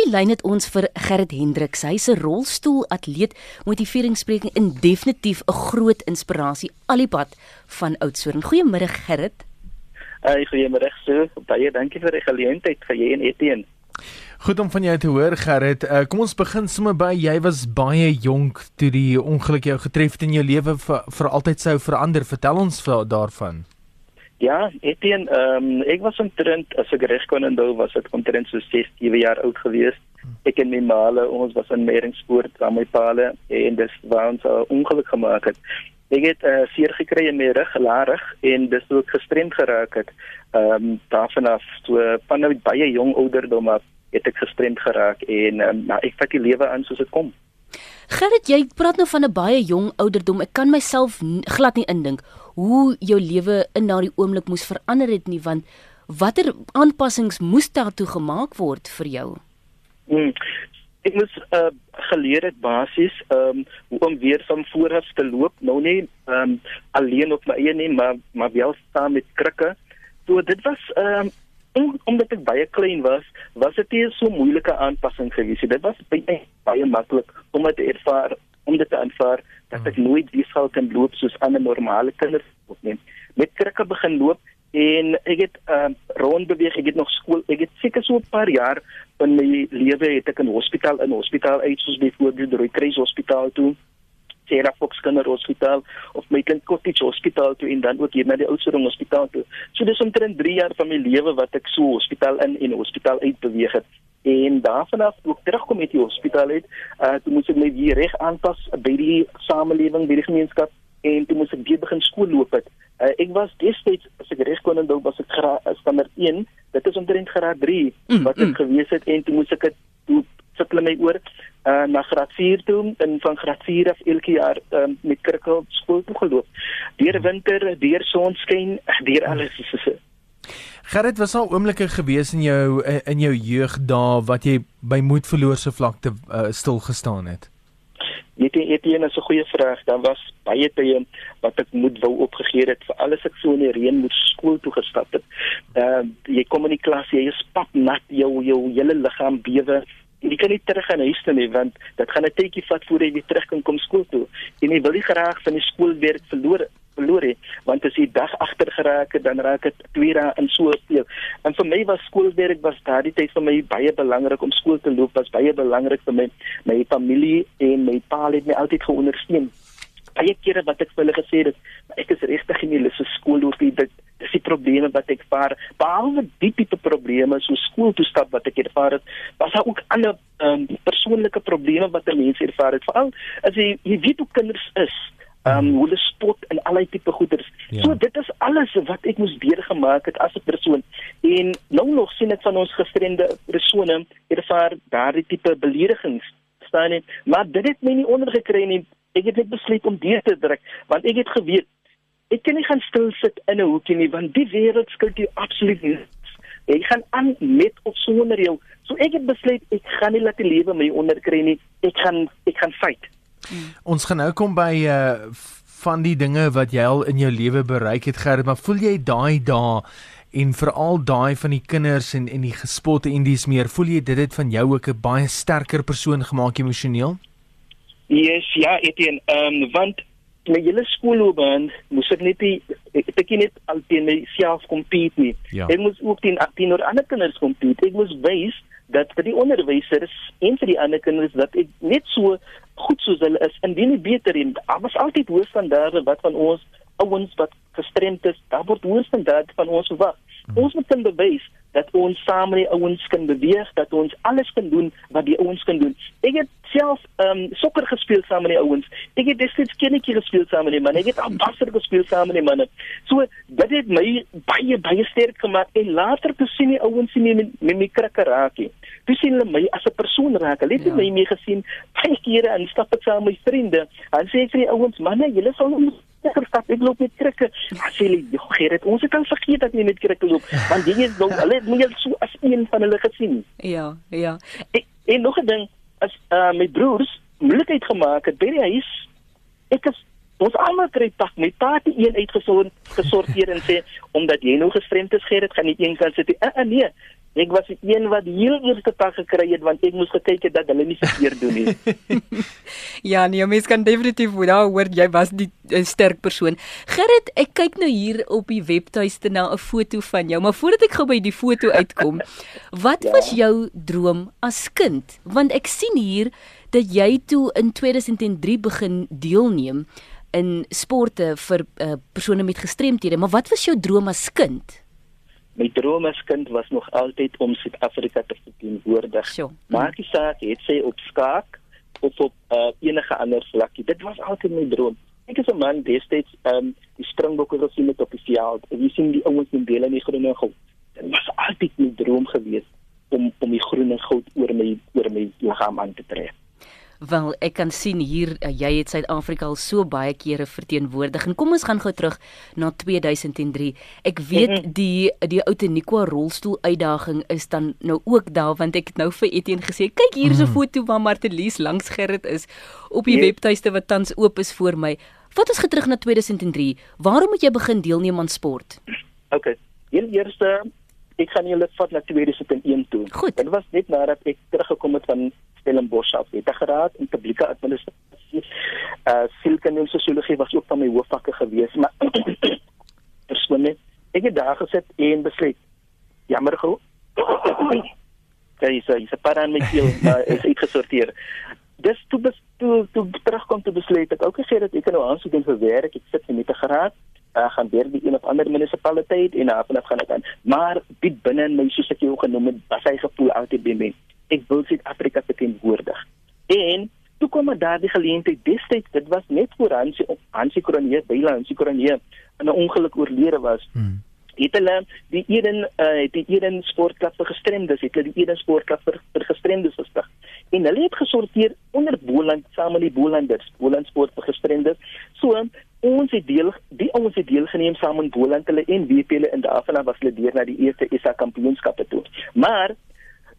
die lyn het ons vir Gerrit Hendriks. Hy's 'n rolstoelatleet, motiveringsspreking en definitief 'n groot inspirasie alipad van Oudtshoorn. Goeiemôre Gerrit. Hey, goeiemôre so. Baie dankie vir die geleentheid vir jy en Etienne. Goed om van jou te hoor Gerrit. Uh, kom ons begin sommer by jy was baie jonk toe die ongeluk jou getref het in jou lewe vir, vir altyd sou verander. Vertel ons vir daarvan. Ja, Etienne, ehm um, ek was omtrent as ek reg kon onthou was dit omtrent so 6, 7 jaar oud gewees. Ek en my maale, ons was in Meringspoort aan my paale en dis waar ons 'n ongeluk gemaak het. Ek het uh, seer gekry in my rug, larig en dis ook gestremd geraak het. Ehm um, daarvan af so van nou baie jong ouderdom af het ek gestremd geraak en um, nou ek vat die lewe aan soos dit kom. Gerrit, jy praat nou van 'n baie jong ouderdom. Ek kan myself glad nie indink hoe jou lewe in daardie oomblik moes verander het nie, want watter aanpassings moes daartoe gemaak word vir jou? Hmm. Ek moes uh, geleer het basies um, om weer van vooraf te loop, nou nie um, alleen op my eie nie, maar maar wel saam met krikke. So dit was um, om, omdat ek baie klein was, was dit nie so moeilike aanpassing gewees nie. Dit was baie baie maklik om dit te ervaar, om dit te aanvaar dat ek nooit weer sou kan loop soos ander normale kinders nie. Met krikke begin loop en ek het uh, rond beweeg, ek het nog skool, ek het seker so 'n paar jaar in my lewe het ek in hospitaal in hospitaal uit soos byvoorbeeld Rooikruis Hospitaal toe Sarah Fox Kinderhospitaal of Maitland Cottage Hospitaal toe en dan ook hier na die Oudtshoorn Hospitaal toe. So dis omtrent 3 jaar van my lewe wat ek so hospitaal in en hospitaal uit beweeg het. En daarvan af toe ek terugkom uit die hospitaal uit, uh toe moes ek my weer reg aanpas by die samelewing, by die gemeenskap en toe moes ek weer begin skool loop het. Uh, ek was destyds as ek reg kon onthou was ek graad standaard 1, dit is omtrent graad 3 mm, wat ek mm. gewees het en toe moes ek dit sit hulle my oor uh, na graad 4 toe en van graad 4 af elke jaar um, met kirkel skool toe geloop. Deur winter, deur sonskyn, deur alles is so. Gerrit was al oomblikke gewees in jou in jou jeug dae wat jy by moed verloor se vlakte uh, stil gestaan het. Weet jy, dit is 'n goeie vraag. Daar was baie tye wat ek moed wou opgegee het vir alles ek so in die reën moet skool toe gestap het. Ehm uh, jy kom in die klas, jy is pap nat, jou jou hele liggaam bewe jy kan nie terug gaan huis toe nie want dit gaan 'n tydjie vat voor jy weer terug kan kom skool toe. En jy wil nie graag van die skoolwerk verloor verloor het want as jy dag agter geraak het dan raak dit twee dae in so speel. En vir my was skoolwerk was daardie tyd vir my baie belangrik om skool te loop was baie belangrik vir my my familie en my pa het my altyd geondersteun. Baie kere wat ek vir hulle gesê het, ek is regtig nie lus vir skool loop nie. Dit dis die probleme wat ek vaar. Behalwe die tipe probleme so skooltoestap wat ek ervaar het, was daar ook ander um, persoonlike probleme wat mense ervaar het. Veral as jy jy weet hoe kinders is, um, hoe hulle spot en allerlei tipe goeders. Ja. So dit is alles wat ek moes deurgemaak het as 'n persoon. En nou nog sien ek van ons gestremde persone ervaar daardie tipe beledigings staan nie, maar dit het my nie ondergekry nie. Ek het net besluit om deur te druk want ek het geweet ek kan nie gaan stil sit in 'n hoekie nie want die wêreld skuld jou absoluut niks. Jy gaan aan met of sonder jou. So ek het besluit ek gaan nie laat die lewe my onderkry nie. Ek gaan ek gaan fight. Ons gaan nou kom by uh van die dinge wat jy al in jou lewe bereik het Gerrit, maar voel jy daai dae en veral daai van die kinders en en die gespotte en dis meer, voel jy dit het van jou ook 'n baie sterker persoon gemaak emosioneel? Yes, ja, Etienne, ehm um, want my hele skoolloopbaan moes ek net ek ek net al teen myself compete nie. Ja. Ek moes ook teen teen ander kinders compete. Ek moes wys dat vir die onderwysers en vir die ander kinders dat ek net so goed soos hulle is indien nie beter en daar was altyd hoë standaarde wat van ons ouens wat gestremd is, daar word hoë standaarde van ons verwag. Ons moet kan bewys dat ons saam met die ouens kan beweeg, dat ons alles kan doen wat die ouens kan doen. Ek het self ehm um, sokker gespeel saam met die ouens. Ek het destyds kindertjie gespeel saam met die manne. Ek het ambassadeur gespeel saam met die manne. So dit het my baie baie sterk gemaak en later te sien die ouens sien met met my krikker raakie. Toe sien hulle my as 'n persoon raak. Hulle het ja. my mee gesien baie kere en stap ek saam met my vriende. En sê ek vir die ouens, manne, julle sal Ek stap ek loop met krikke. As jy jy Gerrit, ons het al vergeet dat jy met krikke loop, want jy is nou hulle het my so as een van hulle gesien. Ja, ja. En, en nog 'n ding, as uh, my broers moeilikheid gemaak het by die huis, ek is ons almal kry pak met taarte een uitgesond gesorteer en sê omdat jy nou gestremd is Gerrit, gaan nie een kan sit nie. Uh, uh, nee, Ek was die een wat die heel eerste pak gekry het want ek moes gekyk het dat hulle nie verkeerd doen nie. ja, nee, mens kan definitief daar hoor jy was die uh, sterk persoon. Gerrit, ek kyk nou hier op die webtuiste na 'n foto van jou, maar voordat ek gou by die foto uitkom, wat ja. was jou droom as kind? Want ek sien hier dat jy toe in 2003 begin deelneem in sporte vir uh, persone met gestremthede, maar wat was jou droom as kind? My droom as kind was nog altyd om Suid-Afrika te verteenwoordig. Sure. Maak nie saak het sy op skaak of op uh, enige ander vlakkie. Dit was altyd my droom. Ek is 'n man destyds um die Springbokke gesien het op die veld. Ek sien die ouens in dele in die groen en goud. Dit was altyd my droom geweest om om die groen en goud oor my oor my liggaam aan te trek. Wel, ek kan sien hier uh, jy het Suid-Afrika al so baie kere verteenwoordig. En kom ons gaan gou terug na 2003. Ek weet mhm. die die Outeniqua rolstoel uitdaging is dan nou ook daar want ek het nou vir Etienne gesê, kyk hier is 'n mm. foto waar Martelies langs Gerrit is op die yes. webtuiste wat tans oop is vir my. Wat ons geterug na 2003. Waarom moet jy begin deelneem aan sport? OK. Heel eerste ek gaan julle vat na 2001 toe. Goed. Dit was net nadat ek teruggekom het van Stellenbosch af. Ek geraad in publieke administrasie. Uh sielkunde en sosiologie was ook van my hoofvakke gewees, maar persoonlik ek het daar gesit en besluit. Jammer. Jy sê jy aan my keel, maar is uitgesorteer. Dis toe bes, toe toe terugkom te besluit ek ook gesê dat ek nou aansoek doen vir werk. Ek sit in die geraad uh, gaan weer die een of ander munisipaliteit en dan vanaf gaan ek aan. Maar diep binne in my soos ek jou genoem het, was hy gevoel altyd by my ek wil Suid-Afrika verteenwoordig. En toe kom daar die geleentheid destyds, dit was net voor Hansie Hansie Kronee, Bela Hansie Kronee in 'n ongeluk oorlede was. Hmm. Het hulle die Eden uh, die Eden sportklub vir gestremdes, het hulle die Eden sportklub vir, vir gestremdes gestig. En hulle het gesorteer onder Boland saam met die Bolanders, Boland sport vir gestremdes. So ons het deel die ons het deelgeneem saam met Boland hulle en WP hulle in daarvan was hulle deur na die eerste SA kampioenskappe toe. Maar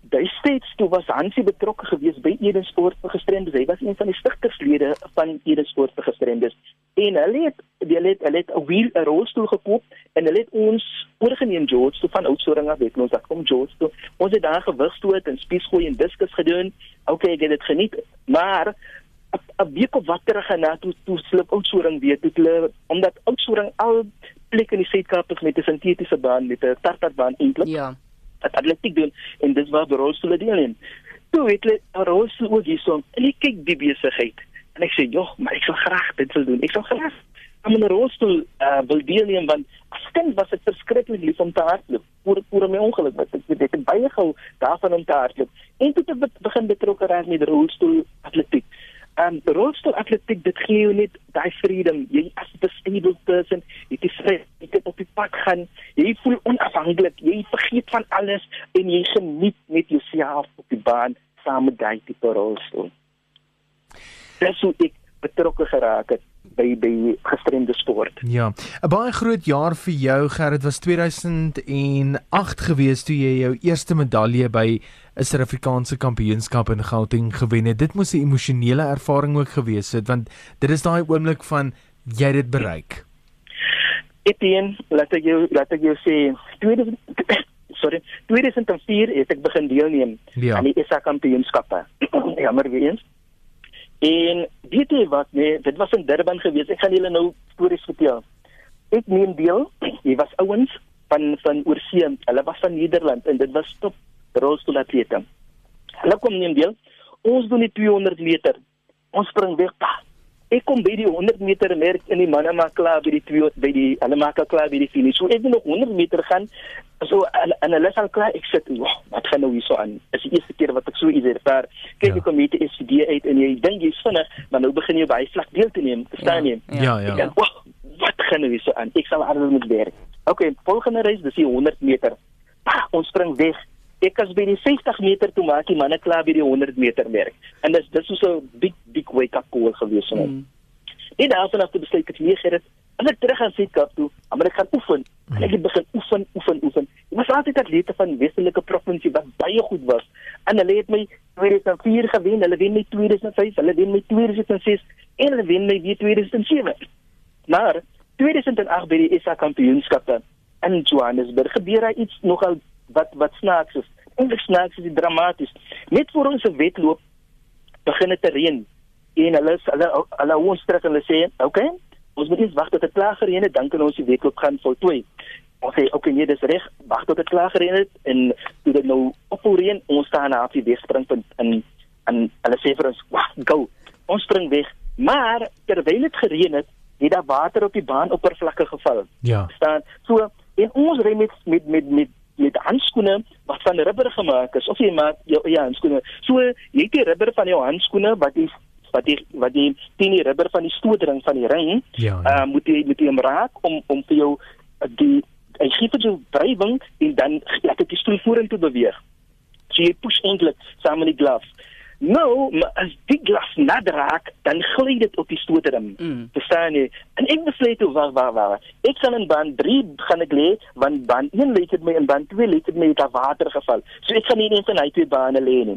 Destyds toe was Hansie betrokke gewees by Eden Sport vir gestremdes. Hy was een van die stigterslede van Eden Sport vir gestremdes. En hulle het hulle het hulle het 'n wiel 'n rolstoel gekoop en hulle het ons oorgeneem George toe van Oudtshoorn af weet ons dat kom George toe. Ons het daar gewigstoot en spiesgooi en diskus gedoen. Okay, ek het dit geniet, maar 'n week of wat terug en toe toe slip Oudtshoorn weer toe hulle omdat Oudtshoorn al plek in die Suid-Kaap met 'n sintetiese baan met 'n tartarbaan eintlik. Ja wat atletiek doen en dis waar rolstoele deelneem. Toe weet jy, 'n rolstoel ook hierson en ek kyk die besigheid en ek sê, "Jog, maar ek sal graag dit wil doen. Ek sal graag aan 'n rolstoel uh, wil deelneem want as kind was dit verskriklik lief om te hardloop. Voor voor my ongeluk wat ek dit het baie gehou daarvan om te hardloop. En toe het ek begin betrokke raak met rolstoel atletiek. Um, rolstoel atletiek dit gee jou net daai freedom. Jy as 'n stable person, jy het vry, jy kan op die pad gaan. Jy voel onafhanklik. Jy vergeet van alles en jy geniet met jouself op die baan saam met daai tipe rolstoel. Dis hoe ek betrokke geraak het by by gestremde sport. Ja, 'n baie groot jaar vir jou Gerrit was 2008 gewees toe jy jou eerste medalje by 'n Suid-Afrikaanse kampioenskap in Gauteng gewen het. Dit moes 'n emosionele ervaring ook gewees het want dit is daai oomblik van jy het dit bereik. Etienne, laat ek jou laat ek jou sê 2000 sorry, 2004 het ek begin deelneem ja. aan die SA kampioenskappe. Jammer weer eens. En weet jy wat nee, dit was in Durban gewees. Ek gaan julle nou stories vertel. Ek neem deel. Hier was ouens van van oorsee. Hulle was van Nederland en dit was top rolstoelatlete. Hulle kom neem deel. Ons doen die 200 meter. Ons spring weg. Pa. Ek kom by die 100 meter merk in die manne maak klaar by die twee by die hulle maak klaar by die finish. So ek wil nog 100 meter gaan. So en, hulle sal klaar ek sit. Wow, wat gaan nou hierso aan? Is die eerste keer wat ek so iets ervaar. Kyk ja. kom met die SCD uit en jy dink jy's vinnig, maar nou begin jy baie vlak deel te neem. Verstaan jy? Ja, ja. ja. En, wow, wat gaan nou hierso aan? Ek sal harder moet werk. Okay, volgende reis, dis die 100 meter. Pa, ons spring weg ek as by die 60 meter toe maak die manne klaar by die 100 meter merk. En dis dis so 'n big big wake up call gewees vir hom. Mm. En daarvan af te besluit ek nee gerus, as ek terug gaan sit kap toe, maar ek gaan oefen. Mm. En ek het begin oefen, oefen, oefen. Ek was altyd atlete van Weselike provinsie wat baie goed was. En hulle het my 2004 gewen, hulle wen my 2005, hulle wen my 2006 en hulle wen my weer 2007. Maar 2008 by die SA kampioenskappe in Johannesburg gebeur daar iets nogal wat wat snaaks is. Eintlik snaaks is dit dramaties. Net voor ons wedloop begin dit te reën en hulle hulle hulle ons terug en hulle sê, "Oké, okay, ons moet eens wag tot dit klaar gereën het, dan kan ons die wedloop gaan voltooi." Ons sê, "Oké, okay, nee, dis reg. Wag tot dit klaar gereën het en toe dit nou ophou reën, ons staan na die wegspringpunt in en hulle sê vir ons, "Wag, go." Ons spring weg. Maar terwyl dit gereën het, het daar water op die baanoppervlakte geval. Ja. staan so en ons ry met met met met met handskoene wat van rubber gemaak is of jy maak jou ja handskoene. So jy het die rubber van jou handskoene wat jy wat jy wat jy teen die rubber van die stootring van die ring. Ja, ja. Uh, moet jy moet jy hom raak om om vir jou uh, die hy gee vir jou drywing en dan laat dit die stoel vorentoe beweeg. So jy push eintlik saam met die glove. Nou, maar as die glas nader raak, dan gly dit op die stootrim. Mm. Verstaan jy? En ek besluit toe wag wag wag. Ek gaan in baan 3 gaan ek lê, want baan 1 lê dit my in baan 2 lê dit my daar water geval. So ek gaan nie een van hy twee bane lê nie.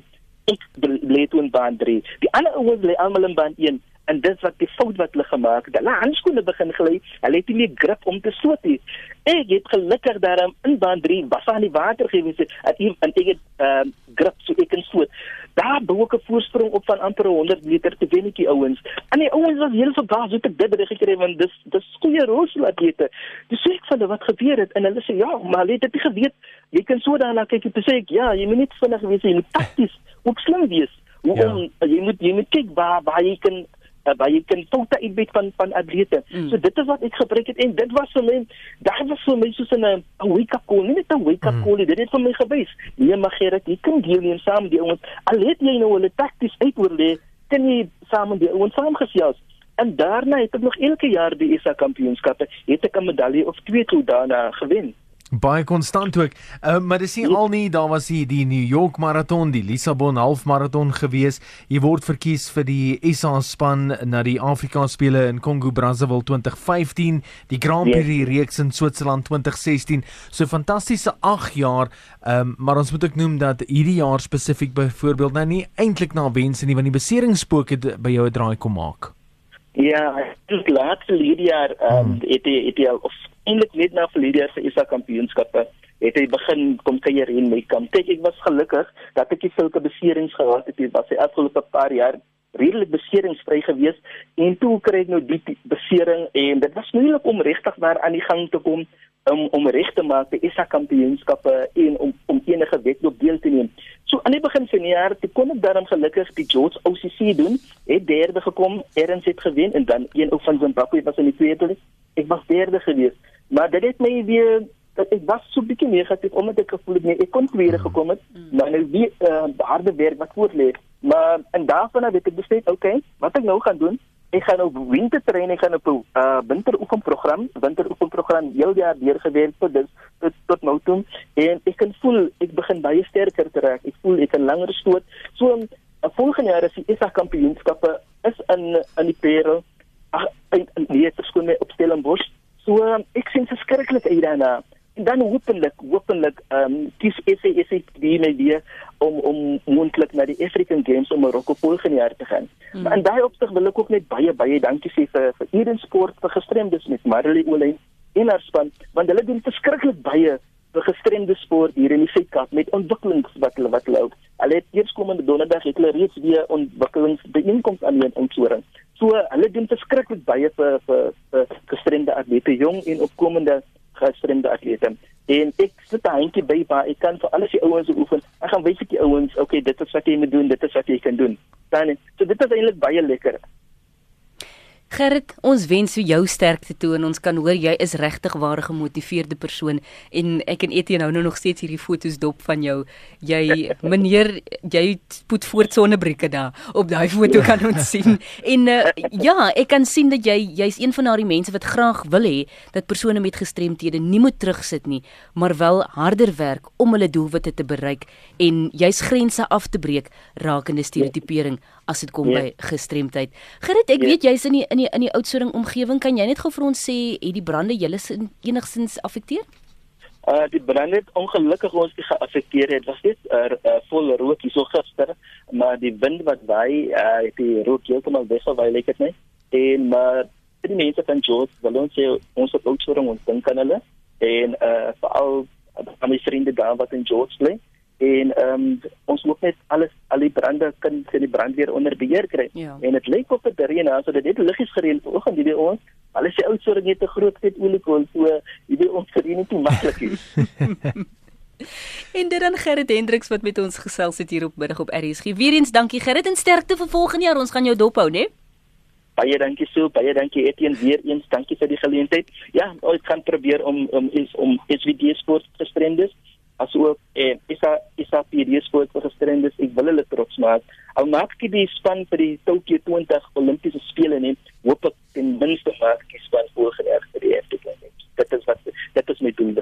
Ek lê toe in baan 3. Die ander ouens lê almal in baan 1 en dit wat die fout wat hulle gemaak het. Hulle handskoene begin gly. Hulle het nie meer grip om te stoot nie. Ek het gelukkig daarom in baan 3 was aan die water gewees het en ek het ehm uh, grip so ek kan stoot daar bou ek 'n voorsprong op van amper 100 meter te wenetjie ouens. En die ouens was heel verbaas hoe ek dit bedig gekry want dis dis goeie rolslatlete. Dis sê ek van wat gebeur het en hulle sê ja, maar hulle het dit geweet. Jy kan so daarna kyk en sê ek ja, jy moet net vinnig wees, jy moet takties, ook slim wees. Hoe ja. om jy moet jy moet kyk waar waar jy kan uh, waar jy kan foute uitbet van van atlete. Mm. So dit is wat ek gebruik het en dit was vir my daar was vir my soos 'n wake up call, nie net 'n wake up mm. call nie. Dit het vir my gewys. Nee, maar Gerrit, jy kan deelneem saam die ouens. Al het jy nou hulle takties uitoorlê, kan jy saam met die ouens saamgesels. En daarna het ek nog elke jaar die ISA kampioenskappe, het ek 'n medalje of twee toe daarna gewen baie konstant ook. Uh, maar dis nie ja. al nie, daar was die, die New York maraton, die Lissabon halfmaraton gewees. Jy word verkies vir die SA span na die Afrika spele in Congo Brazzaville 2015, die Grand Prix yes. reeks in Switserland 2016. So fantastiese 8 jaar. Um, maar ons moet ook noem dat hierdie jaar spesifiek byvoorbeeld nou nie eintlik na wense nie want die beseringspook het by jou 'n draai kom maak. Ja, dit laatste jaar ehm um, het hy het hy al eintlik net na verlede jaar se ISA kampioenskappe het hy begin kom kuier in my kamp. Kyk, ek was gelukkig dat ek nie sulke beserings gehad het nie. Was hy afgelope paar jaar redelik beseringsvry gewees en toe kry ek nou die besering en dit was moeilik om regtig daar aan die gang te kom om om reg te maak by ISA kampioenskappe en om om enige wedloop deel te neem. So aan die begin van die jaar het kon ek daarom gelukkig die George OCC doen, het derde gekom, Erns het gewen en dan een ou van Zimbabwe was in die tweede. Ek was derde geweest. Maar dit het my weer dat ek was so bietjie negatief omdat ek gevoel het nee, ek kon tweede mm. gekom het. Mm. Maar nou die uh, harde werk wat voor lê. Maar en daarvan het ek besluit, okay, wat ek nou gaan doen, ek gaan nou wintertrein, ek gaan op 'n uh, winteroefenprogram, winteroefenprogram heel jaar deur gewerk tot dis tot tot nou toe en ek kan voel ek begin baie sterker te raak. Ek voel ek kan langer stoot. So uh, volgende jaar is die ISA kampioenskappe is in in die Parel. Ag, nee, dit skoon my op Stellenbosch. So um, ek sien verskriklik uit daarna. En dan hopelik, hopelik ehm um, kies SA die idee om om moontlik na die African Games om Marokko volgende jaar te gaan. Hmm. Maar in daai opsig wil ek ook net baie baie dankie sê vir vir Eden Sport vir gestremdes met Marley Olyn en haar span want hulle doen verskriklik baie vir gestremde sport hier in die Suid-Kaap met ontwikkelings wat hulle wat hulle ook. Hulle het eers komende donderdag het hulle reeds weer ontwikkelingsbijeenkomste aan in Oudtshoorn. So hulle doen verskriklik baie vir vir, vir gestremde atlete, jong en opkomende gestremde atlete. En ek sit 'n handjie by waar ek kan vir alles die ouens oefen. Ek gaan wys ek die ouens, okay, dit is wat jy moet doen, dit is wat jy kan doen. Dan so dit is eintlik baie lekker. Gerrit, ons wens vir jou sterkte toe en ons kan hoor jy is regtig ware gemotiveerde persoon en ek en Etienne hou nou nog steeds hierdie foto's dop van jou. Jy meneer, jy put voort sonnebrieke daar. Op daai foto kan ons sien. En uh, ja, ek kan sien dat jy jy's een van daardie mense wat graag wil hê dat persone met gestremthede nie moet terugsit nie, maar wel harder werk om hulle doelwitte te bereik en jy's grense af te breek rakende stereotipering as dit kom yeah. by gestremdheid. Gerrit, ek yeah. weet jy's in die in die in die Oudtshoorn omgewing, kan jy net gou vir ons sê het die brande julle enigstens afekteer? Uh die brande het ongelukkig ons nie geaffekteer het. Was net 'n uh, uh, vol rook hier so gister, maar die wind wat waai, uh het die rook heeltemal weggewaai, lyk dit net. En maar die mense van George, wil ons sê ons op Oudtshoorn ons dink aan hulle en uh veral aan my vriende daar wat in George bly en ehm um, ons moet net alles al die brande kan sien die brandweer onder beheer kry. Ja. En dit lyk op dit reën so dit het liggies gereën vanoggend hierdie ons. Alles se oud soort net te groot het oliekool so hierdie ons gereën nie te maklik is. en dit dan Gerrit Hendriks wat met ons gesels het hier op middag op RSG. Weereens dankie Gerrit en sterkte vir volgende jaar. Ons gaan jou dophou, né? Baie dankie so, baie dankie Etienne weer eens. Dankie vir die geleentheid. Ja, ons gaan probeer om om is om SVD sport gestremdes asook eh isa isa PD sport gestremdes. Ek wil hulle trots maak. Al maak ek die span vir die Tokyo 20 Olimpiese spele net, hoop ek ten minste maak ek die span volgende jaar vir die Afrika. Dit is wat dit is my doel.